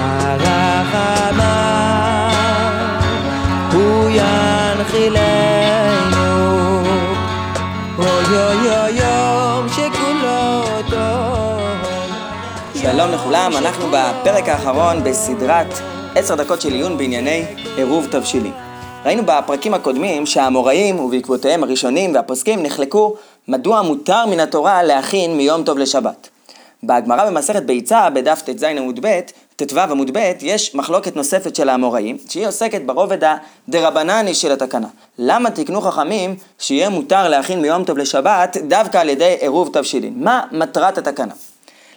הרחמה הוא ינחילנו אוי אוי אוי יום שכולו טוב שלום לכולם, אנחנו בפרק האחרון בסדרת עשר דקות של עיון בענייני עירוב תבשילים. ראינו בפרקים הקודמים שהאמוראים ובעקבותיהם הראשונים והפוסקים נחלקו מדוע מותר מן התורה להכין מיום טוב לשבת. בגמרא במסכת ביצה, בדף ט"ז עמוד ב', ט"ו עמוד ב', יש מחלוקת נוספת של האמוראים, שהיא עוסקת ברובד הדרבנני של התקנה. למה תקנו חכמים שיהיה מותר להכין מיום טוב לשבת דווקא על ידי עירוב תבשילים? מה מטרת התקנה?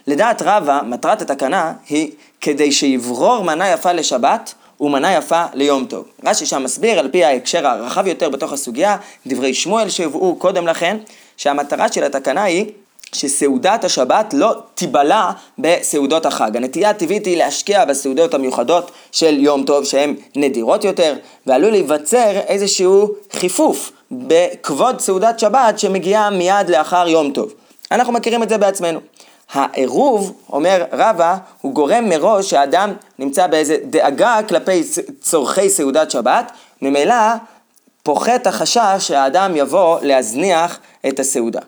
לדעת רבא, מטרת התקנה היא כדי שיברור מנה יפה לשבת ומנה יפה ליום טוב. רש"י שם מסביר על פי ההקשר הרחב יותר בתוך הסוגיה, דברי שמואל שהובאו קודם לכן, שהמטרה של התקנה היא שסעודת השבת לא תיבלע בסעודות החג. הנטייה הטבעית היא להשקיע בסעודות המיוחדות של יום טוב שהן נדירות יותר, ועלול להיווצר איזשהו חיפוף בכבוד סעודת שבת שמגיעה מיד לאחר יום טוב. אנחנו מכירים את זה בעצמנו. העירוב, אומר רבא, הוא גורם מראש שהאדם נמצא באיזה דאגה כלפי צורכי סעודת שבת, ממילא פוחת החשש שהאדם יבוא להזניח את הסעודה.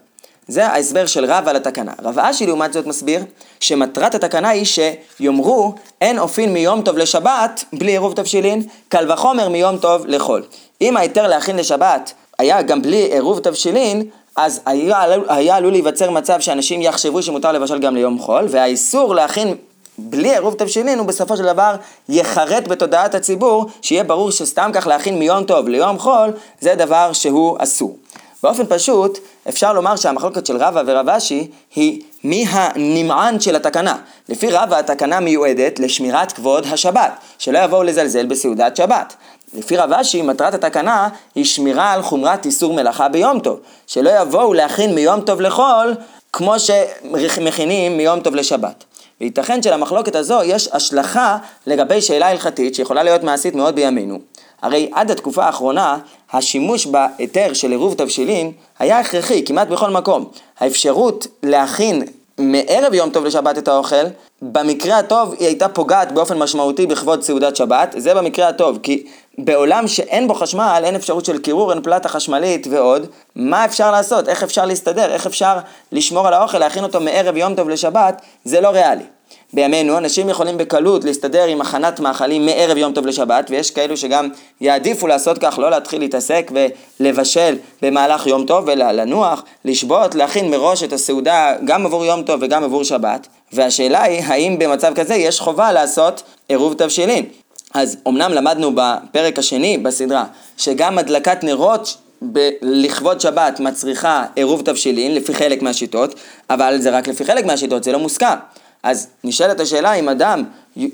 זה ההסבר של רב על התקנה. רב אשי לעומת זאת מסביר שמטרת התקנה היא שיאמרו אין אופין מיום טוב לשבת בלי עירוב תבשילין, קל וחומר מיום טוב לחול. אם ההיתר להכין לשבת היה גם בלי עירוב תבשילין, אז היה, היה עלול להיווצר מצב שאנשים יחשבו שמותר לבשל גם ליום חול, והאיסור להכין בלי עירוב תבשילין הוא בסופו של דבר יחרט בתודעת הציבור, שיהיה ברור שסתם כך להכין מיום טוב ליום חול, זה דבר שהוא אסור. באופן פשוט, אפשר לומר שהמחלוקת של רבא ורב אשי היא מי הנמען של התקנה. לפי רבא התקנה מיועדת לשמירת כבוד השבת, שלא יבואו לזלזל בסעודת שבת. לפי רב אשי, מטרת התקנה היא שמירה על חומרת איסור מלאכה ביום טוב, שלא יבואו להכין מיום טוב לחול כמו שמכינים מיום טוב לשבת. וייתכן שלמחלוקת הזו יש השלכה לגבי שאלה הלכתית שיכולה להיות מעשית מאוד בימינו. הרי עד התקופה האחרונה, השימוש בהיתר של עירוב תבשילין היה הכרחי כמעט בכל מקום. האפשרות להכין מערב יום טוב לשבת את האוכל, במקרה הטוב היא הייתה פוגעת באופן משמעותי בכבוד סעודת שבת, זה במקרה הטוב, כי בעולם שאין בו חשמל, אין אפשרות של קירור, אין פלטה חשמלית ועוד, מה אפשר לעשות? איך אפשר להסתדר? איך אפשר לשמור על האוכל, להכין אותו מערב יום טוב לשבת? זה לא ריאלי. בימינו אנשים יכולים בקלות להסתדר עם הכנת מאכלים מערב יום טוב לשבת ויש כאלו שגם יעדיפו לעשות כך, לא להתחיל להתעסק ולבשל במהלך יום טוב אלא לנוח, לשבות, להכין מראש את הסעודה גם עבור יום טוב וגם עבור שבת והשאלה היא האם במצב כזה יש חובה לעשות עירוב תבשילין אז אמנם למדנו בפרק השני בסדרה שגם הדלקת נרות ב- לכבוד שבת מצריכה עירוב תבשילין לפי חלק מהשיטות, אבל זה רק לפי חלק מהשיטות, זה לא מוסכם. אז נשאלת השאלה אם אדם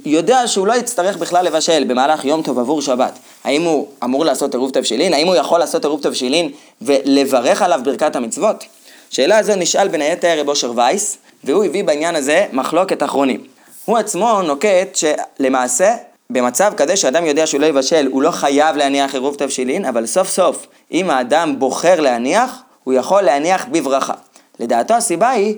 יודע שהוא לא יצטרך בכלל לבשל במהלך יום טוב עבור שבת, האם הוא אמור לעשות עירוב תבשילין? האם הוא יכול לעשות עירוב תבשילין ולברך עליו ברכת המצוות? שאלה הזו נשאל בין היתר רב אושר וייס, והוא הביא בעניין הזה מחלוקת אחרונים. הוא עצמו נוקט שלמעשה במצב כזה שאדם יודע שהוא לא יבשל, הוא לא חייב להניח עירוב תבשילין, אבל סוף סוף, אם האדם בוחר להניח, הוא יכול להניח בברכה. לדעתו הסיבה היא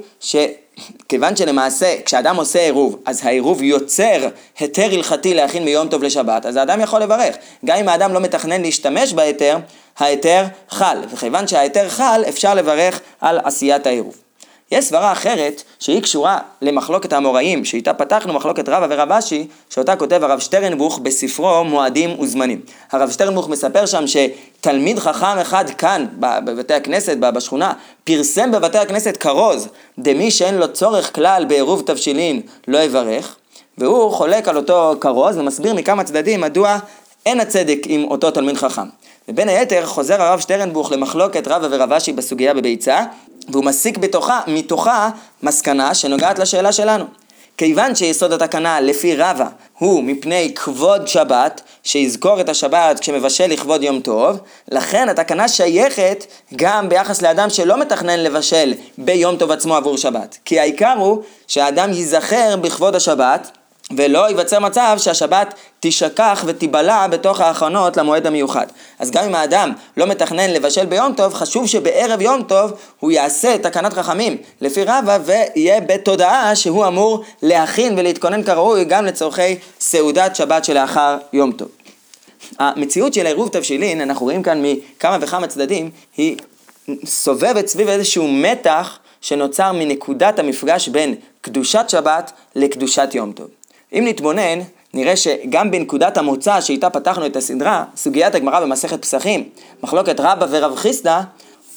שכיוון שלמעשה כשאדם עושה עירוב, אז העירוב יוצר היתר הלכתי להכין מיום טוב לשבת, אז האדם יכול לברך. גם אם האדם לא מתכנן להשתמש בהיתר, ההיתר חל, וכיוון שההיתר חל, אפשר לברך על עשיית העירוב. יש סברה אחרת שהיא קשורה למחלוקת האמוראים, שאיתה פתחנו מחלוקת רבא ורב אשי, שאותה כותב הרב שטרנבוך בספרו מועדים וזמנים. הרב שטרנבוך מספר שם שתלמיד חכם אחד כאן, בבתי הכנסת, בשכונה, פרסם בבתי הכנסת כרוז, דמי שאין לו צורך כלל בעירוב תבשילין לא יברך, והוא חולק על אותו כרוז ומסביר מכמה צדדים מדוע אין הצדק עם אותו תלמיד חכם. ובין היתר חוזר הרב שטרנבוך למחלוקת רבא ורב אשי בסוגיה בביצה, והוא מסיק בתוכה, מתוכה מסקנה שנוגעת לשאלה שלנו. כיוון שיסוד התקנה לפי רבא הוא מפני כבוד שבת, שיזכור את השבת כשמבשל לכבוד יום טוב, לכן התקנה שייכת גם ביחס לאדם שלא מתכנן לבשל ביום טוב עצמו עבור שבת. כי העיקר הוא שהאדם ייזכר בכבוד השבת, ולא ייווצר מצב שהשבת תישכח ותיבלע בתוך ההכנות למועד המיוחד. אז גם אם האדם לא מתכנן לבשל ביום טוב, חשוב שבערב יום טוב הוא יעשה תקנת חכמים לפי רבא ויהיה בתודעה שהוא אמור להכין ולהתכונן כראוי גם לצורכי סעודת שבת שלאחר יום טוב. המציאות של עירוב תבשילין, אנחנו רואים כאן מכמה וכמה צדדים, היא סובבת סביב איזשהו מתח שנוצר מנקודת המפגש בין קדושת שבת לקדושת יום טוב. אם נתבונן, נראה שגם בנקודת המוצא שאיתה פתחנו את הסדרה, סוגיית הגמרא במסכת פסחים, מחלוקת רבא ורב חיסדא,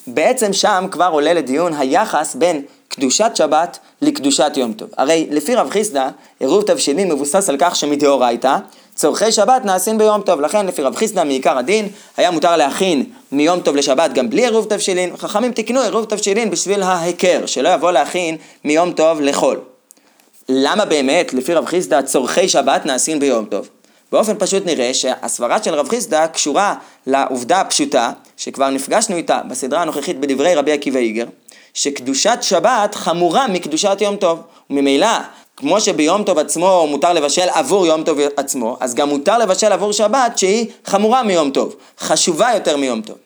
בעצם שם כבר עולה לדיון היחס בין קדושת שבת לקדושת יום טוב. הרי לפי רב חיסדא, עירוב תבשילים מבוסס על כך שמדאורייתא, צורכי שבת נעשים ביום טוב. לכן לפי רב חיסדא מעיקר הדין, היה מותר להכין מיום טוב לשבת גם בלי עירוב תבשילין. חכמים תיקנו עירוב תבשילין בשביל ההיכר, שלא יבוא להכין מיום טוב לחול. למה באמת, לפי רב חיסדא, צורכי שבת נעשים ביום טוב? באופן פשוט נראה שהסברה של רב חיסדא קשורה לעובדה הפשוטה, שכבר נפגשנו איתה בסדרה הנוכחית בדברי רבי עקיבא איגר, שקדושת שבת חמורה מקדושת יום טוב. וממילא, כמו שביום טוב עצמו מותר לבשל עבור יום טוב עצמו, אז גם מותר לבשל עבור שבת שהיא חמורה מיום טוב, חשובה יותר מיום טוב.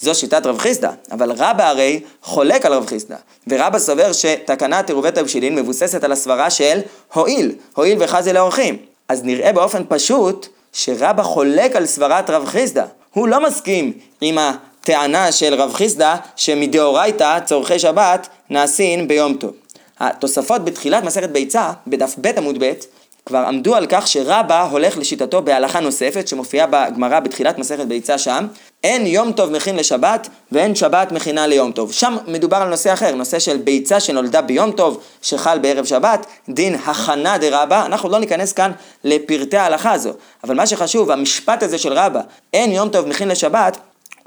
זו שיטת רב חיסדא, אבל רבא הרי חולק על רב חיסדא, ורבא סובר שתקנת עירובי תבשילין מבוססת על הסברה של הואיל, הואיל וחזי לאורחים. אז נראה באופן פשוט שרבא חולק על סברת רב חיסדא. הוא לא מסכים עם הטענה של רב חיסדא שמדאורייתא צורכי שבת נעשים ביום טוב. התוספות בתחילת מסכת ביצה, בדף ב' עמוד ב', כבר עמדו על כך שרבא הולך לשיטתו בהלכה נוספת שמופיעה בגמרא בתחילת מסכת ביצה שם, אין יום טוב מכין לשבת ואין שבת מכינה ליום טוב. שם מדובר על נושא אחר, נושא של ביצה שנולדה ביום טוב שחל בערב שבת, דין הכנה דרבא, אנחנו לא ניכנס כאן לפרטי ההלכה הזו, אבל מה שחשוב, המשפט הזה של רבא, אין יום טוב מכין לשבת,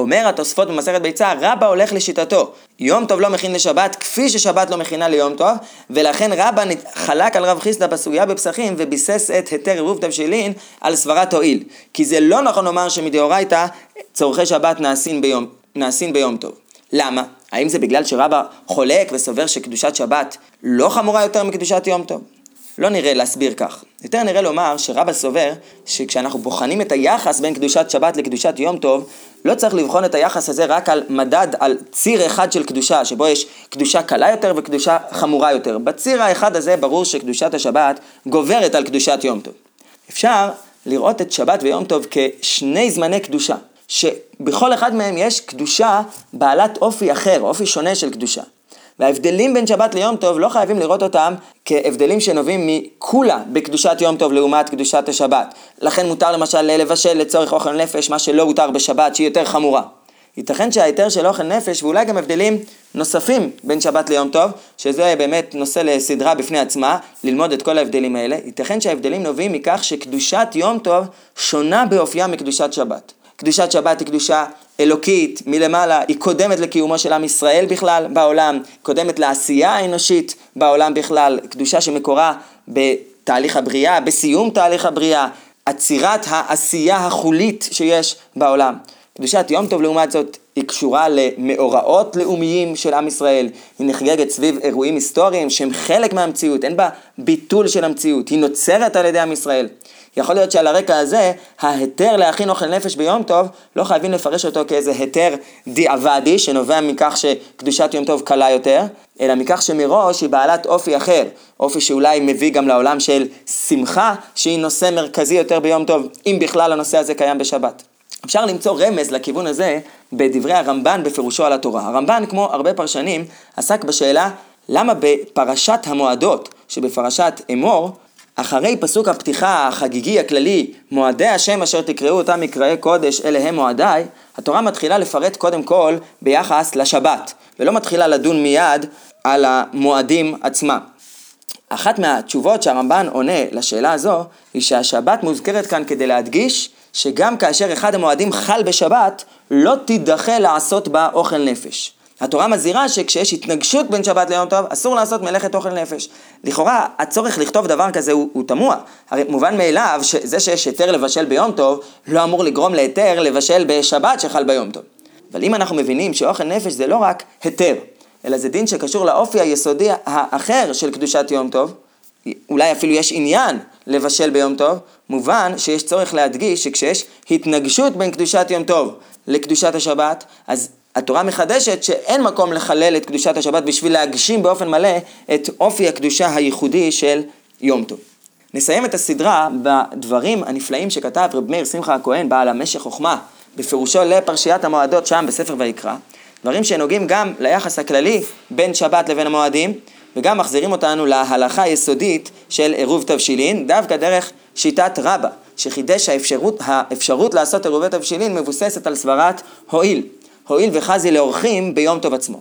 אומר התוספות במסכת ביצה, רבא הולך לשיטתו. יום טוב לא מכין לשבת, כפי ששבת לא מכינה ליום טוב, ולכן רבא חלק על רב חיסדא בסוגיה בפסחים וביסס את היתר עירוב תבשילין על סברת הועיל. כי זה לא נכון לומר שמדאורייתא צורכי שבת נעשים ביום, נעשים ביום טוב. למה? האם זה בגלל שרבא חולק וסובר שקדושת שבת לא חמורה יותר מקדושת יום טוב? לא נראה להסביר כך. יותר נראה לומר שרבא סובר שכשאנחנו בוחנים את היחס בין קדושת שבת לקדושת יום טוב, לא צריך לבחון את היחס הזה רק על מדד, על ציר אחד של קדושה, שבו יש קדושה קלה יותר וקדושה חמורה יותר. בציר האחד הזה ברור שקדושת השבת גוברת על קדושת יום טוב. אפשר לראות את שבת ויום טוב כשני זמני קדושה, שבכל אחד מהם יש קדושה בעלת אופי אחר, אופי שונה של קדושה. וההבדלים בין שבת ליום טוב לא חייבים לראות אותם כהבדלים שנובעים מכולה בקדושת יום טוב לעומת קדושת השבת. לכן מותר למשל לבשל לצורך אוכל נפש מה שלא הותר בשבת שהיא יותר חמורה. ייתכן שההיתר של אוכל נפש ואולי גם הבדלים נוספים בין שבת ליום טוב, שזה באמת נושא לסדרה בפני עצמה, ללמוד את כל ההבדלים האלה, ייתכן שההבדלים נובעים מכך שקדושת יום טוב שונה באופייה מקדושת שבת. קדושת שבת היא קדושה אלוקית מלמעלה, היא קודמת לקיומו של עם ישראל בכלל בעולם, קודמת לעשייה האנושית בעולם בכלל, קדושה שמקורה בתהליך הבריאה, בסיום תהליך הבריאה, עצירת העשייה החולית שיש בעולם. קדושת יום טוב לעומת זאת היא קשורה למאורעות לאומיים של עם ישראל, היא נחגגת סביב אירועים היסטוריים שהם חלק מהמציאות, אין בה ביטול של המציאות, היא נוצרת על ידי עם ישראל. יכול להיות שעל הרקע הזה, ההיתר להכין אוכל נפש ביום טוב, לא חייבים לפרש אותו כאיזה היתר דיעבדי, שנובע מכך שקדושת יום טוב קלה יותר, אלא מכך שמראש היא בעלת אופי אחר, אופי שאולי מביא גם לעולם של שמחה, שהיא נושא מרכזי יותר ביום טוב, אם בכלל הנושא הזה קיים בשבת. אפשר למצוא רמז לכיוון הזה בדברי הרמב"ן בפירושו על התורה. הרמב"ן, כמו הרבה פרשנים, עסק בשאלה למה בפרשת המועדות שבפרשת אמור, אחרי פסוק הפתיחה החגיגי הכללי, מועדי השם אשר תקראו אותם מקראי קודש, אלה הם מועדיי, התורה מתחילה לפרט קודם כל ביחס לשבת, ולא מתחילה לדון מיד על המועדים עצמם. אחת מהתשובות שהרמב"ן עונה לשאלה הזו, היא שהשבת מוזכרת כאן כדי להדגיש שגם כאשר אחד המועדים חל בשבת, לא תידחה לעשות בה אוכל נפש. התורה מזהירה שכשיש התנגשות בין שבת ליום טוב, אסור לעשות מלאכת אוכל נפש. לכאורה, הצורך לכתוב דבר כזה הוא, הוא תמוה. הרי מובן מאליו שזה שיש היתר לבשל ביום טוב, לא אמור לגרום להיתר לבשל בשבת שחל ביום טוב. אבל אם אנחנו מבינים שאוכל נפש זה לא רק היתר, אלא זה דין שקשור לאופי היסודי האחר של קדושת יום טוב, אולי אפילו יש עניין לבשל ביום טוב, מובן שיש צורך להדגיש שכשיש התנגשות בין קדושת יום טוב לקדושת השבת, אז התורה מחדשת שאין מקום לחלל את קדושת השבת בשביל להגשים באופן מלא את אופי הקדושה הייחודי של יום טוב. נסיים את הסדרה בדברים הנפלאים שכתב רב מאיר שמחה הכהן, בעל המשך חוכמה, בפירושו לפרשיית המועדות שם בספר ויקרא, דברים שנוגעים גם ליחס הכללי בין שבת לבין המועדים, וגם מחזירים אותנו להלכה היסודית של עירוב תבשילין, דווקא דרך שיטת רבה, שחידש האפשרות, האפשרות לעשות עירובי תבשילין מבוססת על סברת הואיל, הואיל וחזי לאורחים ביום טוב עצמו.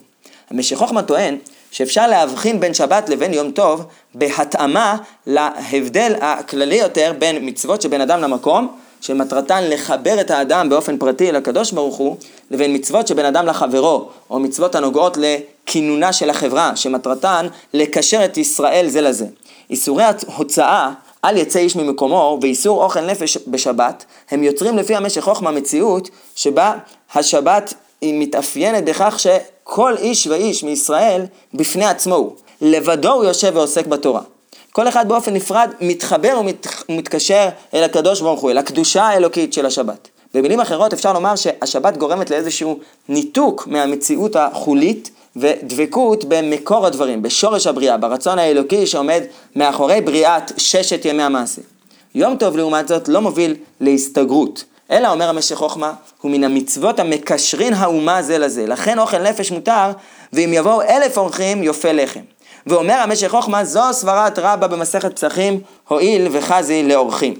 המשך חוכמה טוען שאפשר להבחין בין שבת לבין יום טוב בהתאמה להבדל הכללי יותר בין מצוות שבין אדם למקום, שמטרתן לחבר את האדם באופן פרטי לקדוש ברוך הוא, לבין מצוות שבין אדם לחברו, או מצוות הנוגעות לכינונה של החברה, שמטרתן לקשר את ישראל זה לזה. איסורי הוצאה אל יצא איש ממקומו ואיסור אוכל נפש בשבת, הם יוצרים לפי המשך חוכמה מציאות שבה השבת היא מתאפיינת בכך שכל איש ואיש מישראל בפני עצמו הוא. לבדו הוא יושב ועוסק בתורה. כל אחד באופן נפרד מתחבר ומתקשר אל הקדוש ברוך הוא, אל הקדושה האלוקית של השבת. במילים אחרות אפשר לומר שהשבת גורמת לאיזשהו ניתוק מהמציאות החולית ודבקות במקור הדברים, בשורש הבריאה, ברצון האלוקי שעומד מאחורי בריאת ששת ימי המעשה. יום טוב לעומת זאת לא מוביל להסתגרות, אלא אומר המשך חוכמה, הוא מן המצוות המקשרין האומה זה לזה. לכן אוכל נפש מותר, ואם יבואו אלף אורחים יופה לחם. ואומר המשך חוכמה, זו סברת רבה במסכת פסחים, הואיל וחזי לאורחים.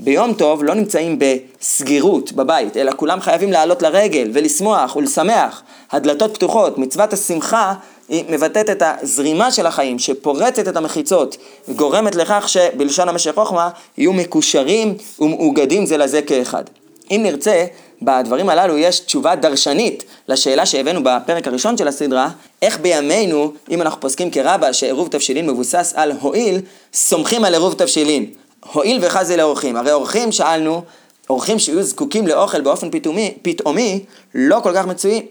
ביום טוב לא נמצאים בסגירות בבית, אלא כולם חייבים לעלות לרגל ולשמוח ולשמח. הדלתות פתוחות, מצוות השמחה היא מבטאת את הזרימה של החיים, שפורצת את המחיצות, וגורמת לכך שבלשון המשך חוכמה יהיו מקושרים ומאוגדים זה לזה כאחד. אם נרצה, בדברים הללו יש תשובה דרשנית לשאלה שהבאנו בפרק הראשון של הסדרה, איך בימינו, אם אנחנו פוסקים כרבה שעירוב תבשילין מבוסס על הואיל, סומכים על עירוב תבשילין. הואיל וחזי לאורחים. הרי אורחים, שאלנו, אורחים שיהיו זקוקים לאוכל באופן פתאומי, פתאומי לא כל כך מצויים.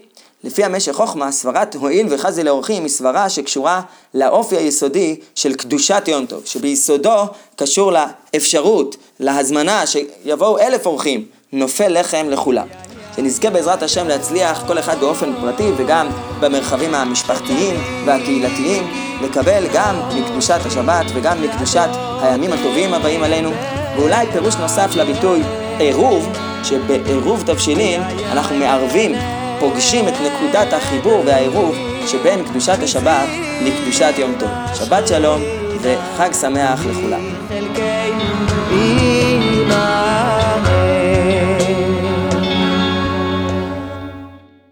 לפי המשך חוכמה, סברת הואיל וחזי לאורחים היא סברה שקשורה לאופי היסודי של קדושת יום טוב, שביסודו קשור לאפשרות, להזמנה שיבואו אלף אורחים, נופל לחם לכולם. שנזכה בעזרת השם להצליח כל אחד באופן פרטי וגם במרחבים המשפחתיים והקהילתיים לקבל גם מקדושת השבת וגם מקדושת הימים הטובים הבאים עלינו ואולי פירוש נוסף לביטוי עירוב, שבעירוב תבשילין אנחנו מערבים, פוגשים את נקודת החיבור והעירוב שבין קדושת השבת לקדושת יום טוב. שבת שלום וחג שמח לכולם.